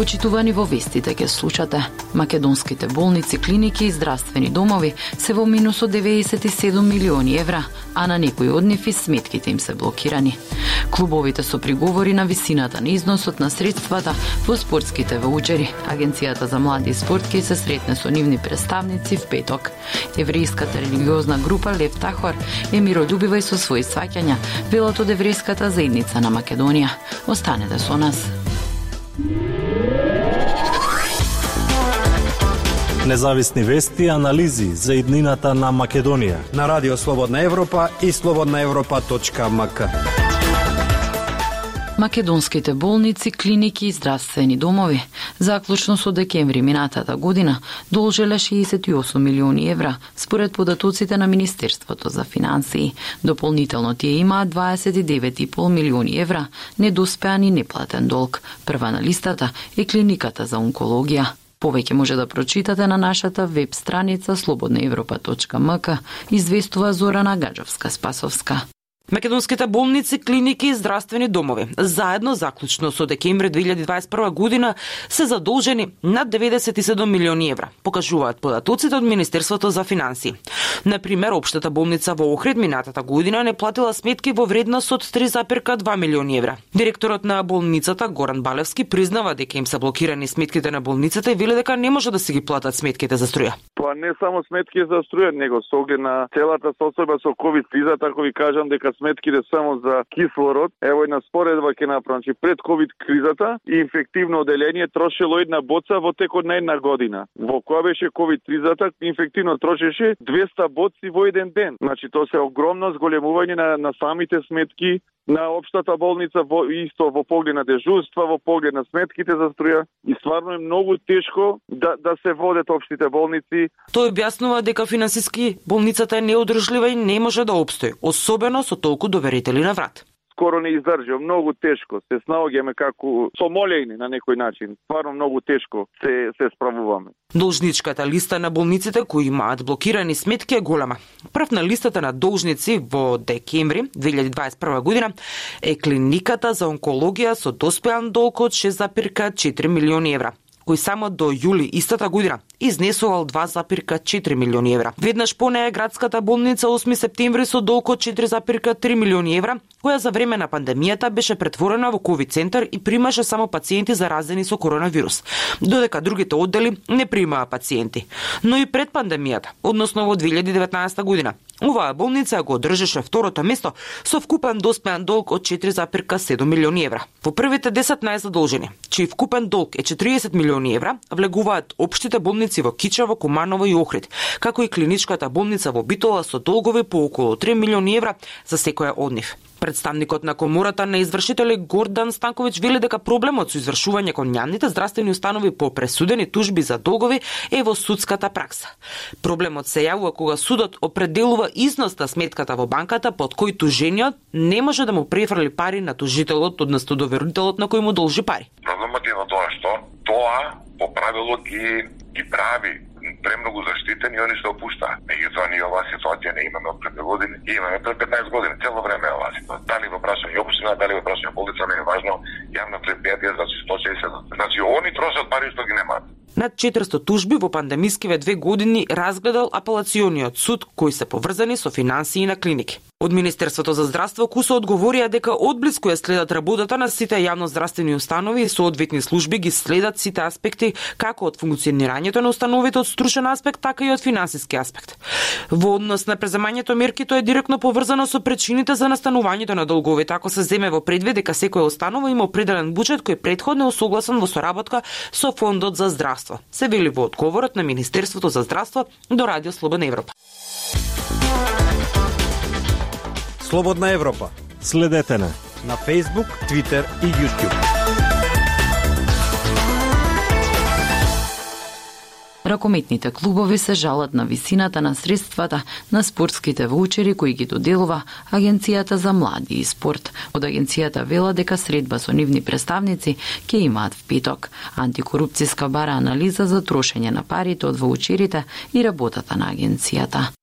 Почитувани во вестите да ке слушате. Македонските болници, клиники и здравствени домови се во минус од 97 милиони евра, а на некои од нив и сметките им се блокирани. Клубовите со приговори на висината на износот на средствата во спортските ваучери. Агенцијата за млади и спорт ке се сретне со нивни представници в петок. Еврејската религиозна група Лев Тахор е миролюбива и со своји сваќања, велат од еврејската заедница на Македонија. Останете со нас. Независни вести и анализи за иднината на Македонија на Радио Слободна Европа и слободнаевропа.мк. Македонските болници, клиники и здравствени домови заклучно со декември минатата година должеле 68 милиони евра според податоците на Министерството за финансии. Дополнително тие имаат 29,5 милиони евра недоспеан и неплатен долг. Прва на листата е клиниката за онкологија. Повеќе може да прочитате на нашата веб страница slobodnaevropa.mk, известува Зорана Гаджовска-Спасовска. Македонските болници, клиники и здравствени домови заедно заклучно со декември 2021 година се задолжени над 97 милиони евра, покажуваат податоците од Министерството за финансии. Например, Обштата болница во Охрид минатата година не платила сметки во вредност од 3,2 милиони евра. Директорот на болницата Горан Балевски признава дека им се блокирани сметките на болницата и вели дека не може да се ги платат сметките за струја. Па не само сметки за струја, него со оглед на целата состојба со ковид криза, така ви кажам дека сметките само за кислород. Ево една споредба ќе направам. Значи пред ковид кризата инфективно оделение трошело една боца во текот на една година. Во која беше ковид кризата инфективно трошеше 200 боци во еден ден. Значи тоа се огромно зголемување на, на самите сметки на општата болница во исто во поглед на дежурства, во поглед на сметките за струја и стварно е многу тешко да да се водат општите болници. Тој објаснува дека финансиски болницата е неодржлива и не може да обстои, особено со толку доверители на врат скоро не издржав, многу тешко. Се снаоѓаме како somolени на некој начин. Стварно многу тешко се се справуваме. Должничката листа на болниците кои имаат блокирани сметки е голема. Прв на листата на должници во декември 2021 година е клиниката за онкологија со доспеан долг од 6,4 милиони евра кој само до јули истата година изнесувал 2,4 милиони евра. Веднаш по неја градската болница 8 септември со долг од 4,3 милиони евра, која за време на пандемијата беше претворена во ковид центар и примаше само пациенти заразени со коронавирус, додека другите оддели не примаа пациенти. Но и пред пандемијата, односно во 2019 година, Оваа болница го одржеше второто место со вкупен доспеан долг од 4,7 милиони евра. Во првите 10 најзадолжени, чиј вкупен долг е 40 милиони евра, влегуваат општите болници во Кичево, Куманово и Охрид, како и клиничката болница во Битола со долгови по околу 3 милиони евра за секоја од нив. Представникот на комората на извршители Гордан Станковиќ вели дека проблемот со извршување кон јавните здравствени установи по пресудени тужби за долгови е во судската пракса. Проблемот се јавува кога судот определува износ на сметката во банката под кој тужениот не може да му префрли пари на тужителот, односно доверителот на кој му должи пари. Проблемот е во тоа што тоа по правило ги i pravi premnogo zaštiteni oni se opušta. Međutim, i ova situacija ne imamo pred godine i imamo pred 15 godina, cijelo vreme ova situacija. Da li u obraćanju općina, da li u obraćanju bolnica, ne je važno, javna terapija za čistoće i sedam. Znači, oni troše od pari što ih nema. Над 400 тужби во пандемискиве две години разгледал апелациониот суд кои се поврзани со финансии на клиники. Од Министерството за здравство КУСО одговорија дека одблиску ја следат работата на сите јавно здравствени установи и соодветни служби ги следат сите аспекти како од функционирањето на установите од стручен аспект, така и од финансиски аспект. Во однос на преземањето мерки тоа е директно поврзано со причините за настанувањето на долговите, ако така се земе во предвид дека секоја установа има определен буџет кој предходно е согласен во соработка со Фондот за здравство. Се вели во одговорот на Министерството за здравство до Радио Слободна Европа. Слободна Европа. Следете на на Facebook, Twitter и YouTube. Ракометните клубови се жалат на висината на средствата на спортските воучери кои ги доделува Агенцијата за млади и спорт. Од агенцијата вела дека средба со нивни представници ќе имаат в петок. Антикорупцијска бара анализа за трошење на парите од ваучерите и работата на агенцијата.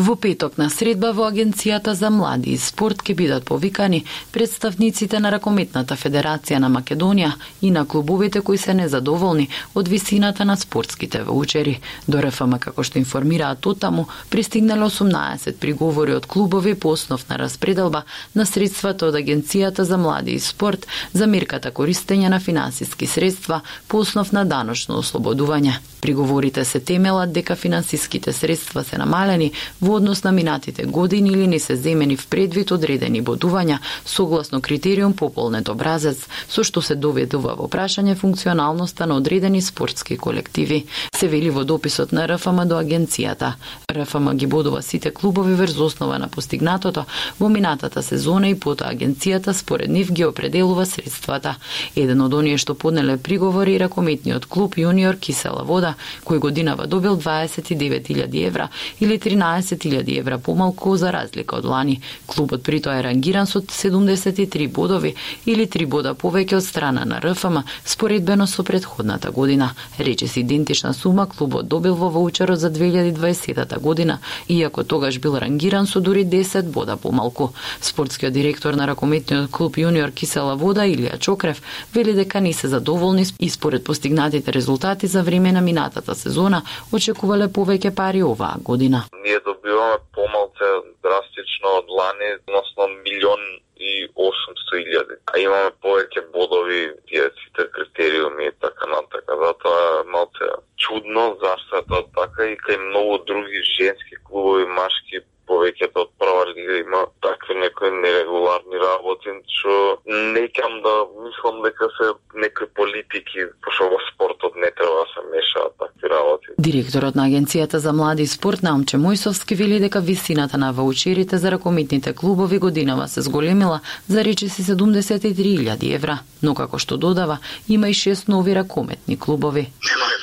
Во петок на средба во Агенцијата за млади и спорт ќе бидат повикани представниците на Ракометната федерација на Македонија и на клубовите кои се незадоволни од висината на спортските ваучери. До РФМ, како што информираат таму, пристигнале 18 приговори од клубови по основ на распределба на средствата од Агенцијата за млади и спорт за мерката користење на финансиски средства по основ на даношно ослободување. Приговорите се темелат дека финансиските средства се намалени во однос на минатите години или не се земени в предвид одредени бодувања согласно критериум пополнет образец, со што се доведува во прашање функционалноста на одредени спортски колективи. Се вели во дописот на РФМ до агенцијата. РФМ ги бодува сите клубови врз основа на постигнатото во минатата сезона и потоа агенцијата според нив ги определува средствата. Еден од оние што поднеле приговори и ракометниот клуб Јуниор Кисела вода, кој годинава добил 29.000 евра или 13.000 евра помалку за разлика од лани. Клубот притоа е рангиран со 73 бодови или 3 бода повеќе од страна на РФМ споредбено со предходната година. Рече идентична сума клубот добил во ваучерот за 2020 година, иако тогаш бил рангиран со дури 10 бода помалку. Спортскиот директор на ракометниот клуб Јуниор Кисела Вода Илија Чокрев вели дека не се задоволни и според постигнатите резултати за време на минатата сезона очекувале повеќе пари оваа година. Ние добиваме помалце драстично од лани, односно милион и 800 илјади. А имаме повеќе бодови, тие сите критериуми и така натака. Затоа е малце чудно зашто е тоа така и кај многу други женски клубови, машки повеќето од прва лига има такви некои нерегуларни работи, што не кам да мислам дека се некои политики, пошто во спортот не треба да се мешаат такви работи. Директорот на Агенцијата за млади и спорт Наумче Мојсовски вели дека висината на ваучерите за ракометните клубови годинава се зголемила за речиси 73.000 евра, но како што додава, има и шест нови ракометни клубови. Немаме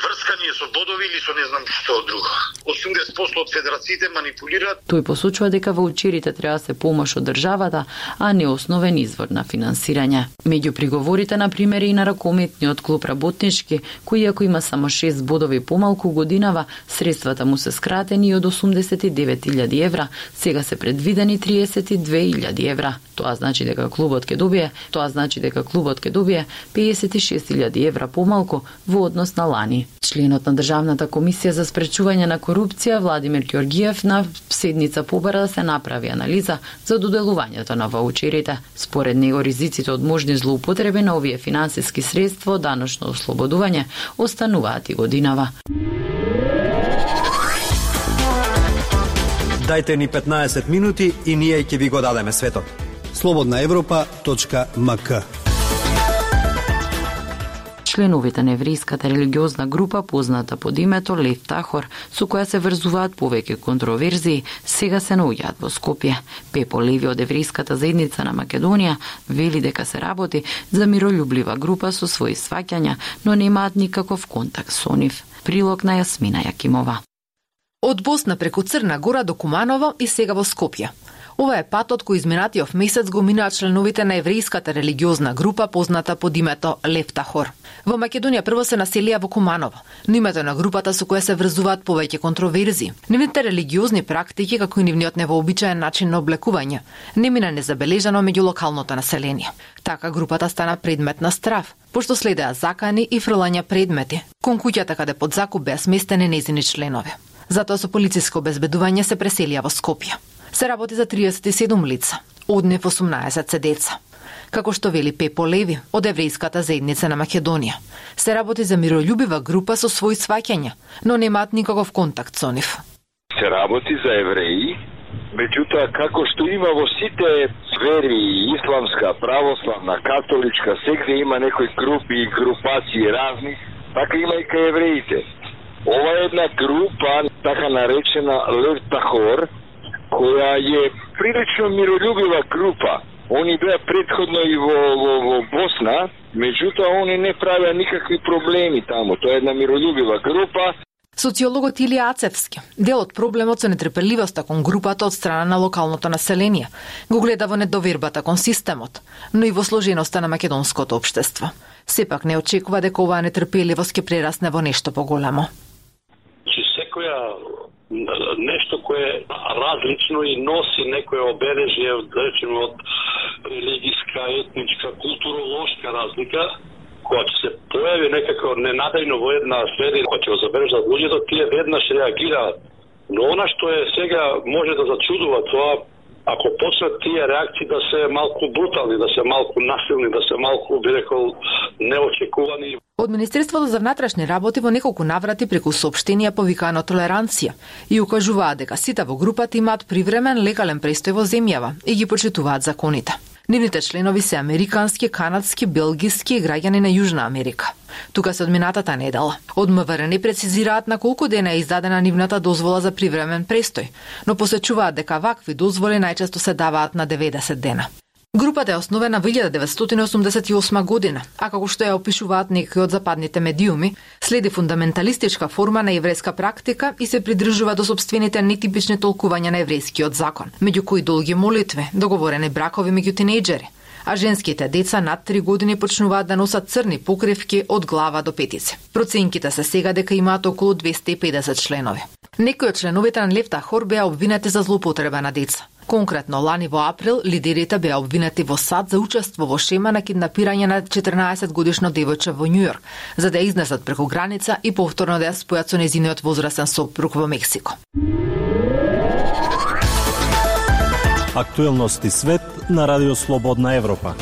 или со не знам што друго. 80% од федерациите манипулираат. Тој посочува дека ваучерите треба да се помош од државата, а не основен извор на финансирање. Меѓу приговорите, на пример, и на ракометниот клуб работнички, кој ако има само 6 бодови помалку годинава, средствата му се скратени од 89.000 евра, сега се предвидени 32.000 евра. Тоа значи дека клубот ќе добие, тоа значи дека клубот ќе добие 56.000 евра помалку во однос на лани. Членот на Државната комисија за спречување на корупција Владимир Ѓоргиев на седница побара да се направи анализа за доделувањето на ваучерите. Според него ризиците од можни злоупотреби на овие финансиски средства од даночно ослободување остануваат и годинава. Дайте ни 15 минути и ние ќе ви го дадеме светот. Слободна Европа.мк Членовите на еврејската религиозна група позната под името Лев Тахор, со која се врзуваат повеќе контроверзии, сега се наоѓаат во Скопје. Пепо Леви од еврејската заедница на Македонија вели дека се работи за миролюблива група со своји сваќања, но немаат никаков контакт со нив. Прилог на Јасмина Јакимова. Од Босна преку Црна Гора до Куманово и сега во Скопје. Ова е патот кој изминатиот месец го минаат членовите на еврејската религиозна група позната под името Левтахор. Во Македонија прво се населија во Куманово, но името на групата со која се врзуваат повеќе контроверзи. Нивните религиозни практики, како и нивниот невообичаен начин на облекување, не мина незабележано меѓу локалното население. Така групата стана предмет на страв, пошто следеа закани и фрлања предмети кон куќата каде под закуп беа сместени незини членови. Затоа со полициско обезбедување се преселија во Скопје се работи за 37 лица, од нив 18 се деца. Како што вели Пепо Леви од еврејската заедница на Македонија, се работи за миролюбива група со свои сваќања, но немаат никаков контакт со нив. Се работи за евреи, меѓутоа како што има во сите сфери исламска, православна, католичка, сегде има некои групи и групации разни, така има и кај евреите. Ова е една група, така наречена Лев Тахор, која е прилично миролюбива група. Они беа предходно и во, во, во Босна, Меѓутоа, они не правеа никакви проблеми таму. Тоа е една миролюбива група. Социологот Илија Ацевски, дел од проблемот со нетрпеливоста кон групата од страна на локалното население, го гледа во недовербата кон системот, но и во сложеноста на македонското општество. Сепак не очекува дека оваа нетрпеливост ќе прерасне во нешто поголемо. Че секоја кое е различно и носи некое обележје, да речеме, од религиска, етничка, културолошка разлика, кога ќе се појави некако ненадејно во една средина, кога ќе го забележат луѓето, тие веднаш реагираат. Но она што е сега може да зачудува тоа ако почнат тие реакции да се малку брутални, да се малку насилни, да се малку, би рекол, неочекувани. Од Министерството за внатрешни работи во неколку наврати преку соопштенија повикано толеранција и укажуваат дека сите во групата имаат привремен легален престој во земјава и ги почитуваат законите. Нивните членови се американски, канадски, белгиски и граѓани на Јужна Америка. Тука се одминатата недела. Од МВР не прецизираат на колку дена е издадена нивната дозвола за привремен престој, но посечуваат дека вакви дозволи најчесто се даваат на 90 дена. Групата е основена во 1988 година, а како што ја опишуваат некои од западните медиуми, следи фундаменталистичка форма на еврејска практика и се придржува до собствените нетипични толкувања на еврејскиот закон, меѓу кои долги молитви, договорени бракови меѓу тинејџери, а женските деца над 3 години почнуваат да носат црни покривки од глава до петице. Проценките се сега дека имаат околу 250 членови. Некои од членовите на Лефта Хор беа обвинети за злоупотреба на деца. Конкретно, лани во април, лидерите беа обвинети во САД за учество во шема на киднапирање на 14 годишно девојче во Њујорк, за да ја изнесат преку граница и повторно да ја спојат со незиниот возрастен сопруг во Мексико. Актуелности свет на Радио Слободна Европа.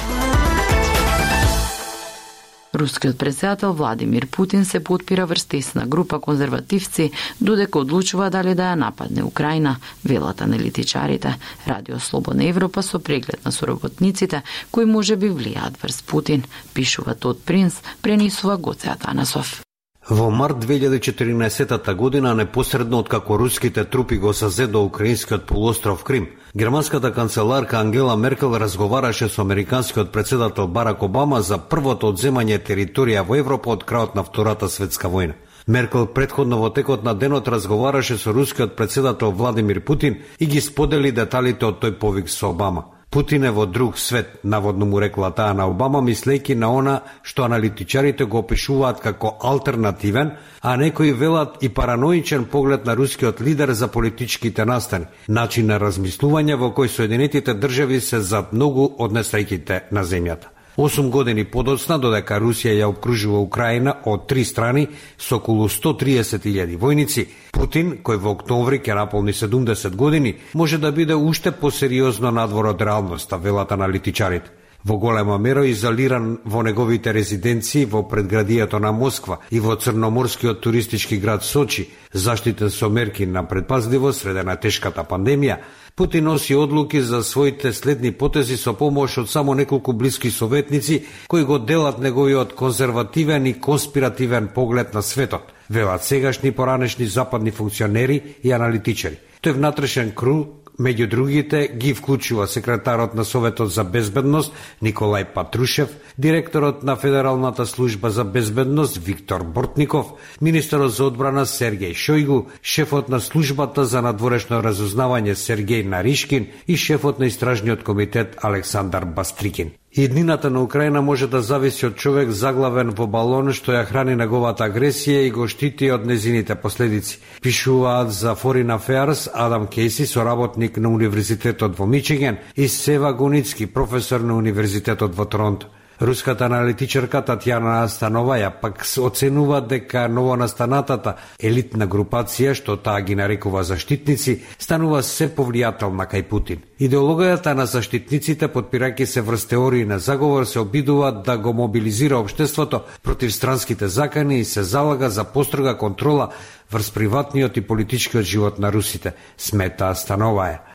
Рускиот председател Владимир Путин се подпира врз тесна група конзервативци, додека одлучува дали да ја нападне Украина, велат аналитичарите. Радио Слободна Европа со преглед на соработниците кои може би влијаат врз Путин, пишува Тод Принц, пренесува Гоце Атанасов. Во март 2014 година, непосредно откако руските трупи го сазедо украинскиот полуостров Крим, германската канцеларка Ангела Меркел разговараше со американскиот председател Барак Обама за првото одземање територија во Европа од крајот на Втората светска војна. Меркел предходно во текот на денот разговараше со рускиот председател Владимир Путин и ги сподели деталите од тој повик со Обама. Путин е во друг свет, наводно му рекла таа на Обама, мислејќи на она што аналитичарите го опишуваат како алтернативен, а некои велат и параноичен поглед на рускиот лидер за политичките настани, начин на размислување во кој Соединетите држави се зад многу од несреќите на земјата. Осум години подоцна, додека Русија ја обкружува Украина од три страни со околу 130.000 војници, Путин, кој во октомври ќе наполни 70 години, може да биде уште посериозно надвор од реалноста, велат аналитичарите. Во голема мера изолиран во неговите резиденции во предградието на Москва и во црноморскиот туристички град Сочи, заштитен со мерки на предпазливост среде на тешката пандемија, Путин носи одлуки за своите следни потези со помош од само неколку блиски советници кои го делат неговиот конзервативен и конспиративен поглед на светот, велат сегашни поранешни западни функционери и аналитичари. Тој внатрешен кру Меѓу другите ги вклучува секретарот на Советот за безбедност Николај Патрушев, директорот на Федералната служба за безбедност Виктор Бортников, министерот за одбрана Сергеј Шојгу, шефот на службата за надворешно разузнавање Сергеј Наришкин и шефот на истражниот комитет Александар Бастрикин. Иднината на Украина може да зависи од човек заглавен во балон што ја храни неговата агресија и го штити од незините последици. Пишуваат за Foreign Affairs Адам Кейси, соработник на Универзитетот во Мичиген и Сева Гуницки, професор на Универзитетот во Торонто. Руската аналитичарка Татјана Астанова ја пак оценува дека новонастанатата елитна групација, што таа ги нарекува заштитници, станува се повлијателна кај Путин. Идеологијата на заштитниците, подпирајќи се врз теории на заговор, се обидува да го мобилизира обштеството против странските закани и се залага за построга контрола врз приватниот и политичкиот живот на русите, смета Астановаја.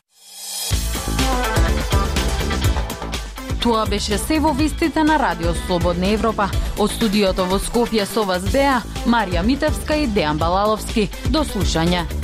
Тоа беше се во вистите на Радио Слободна Европа. Од студиото во Скопје со вас беа Марија Митевска и Дејан Балаловски. До слушање.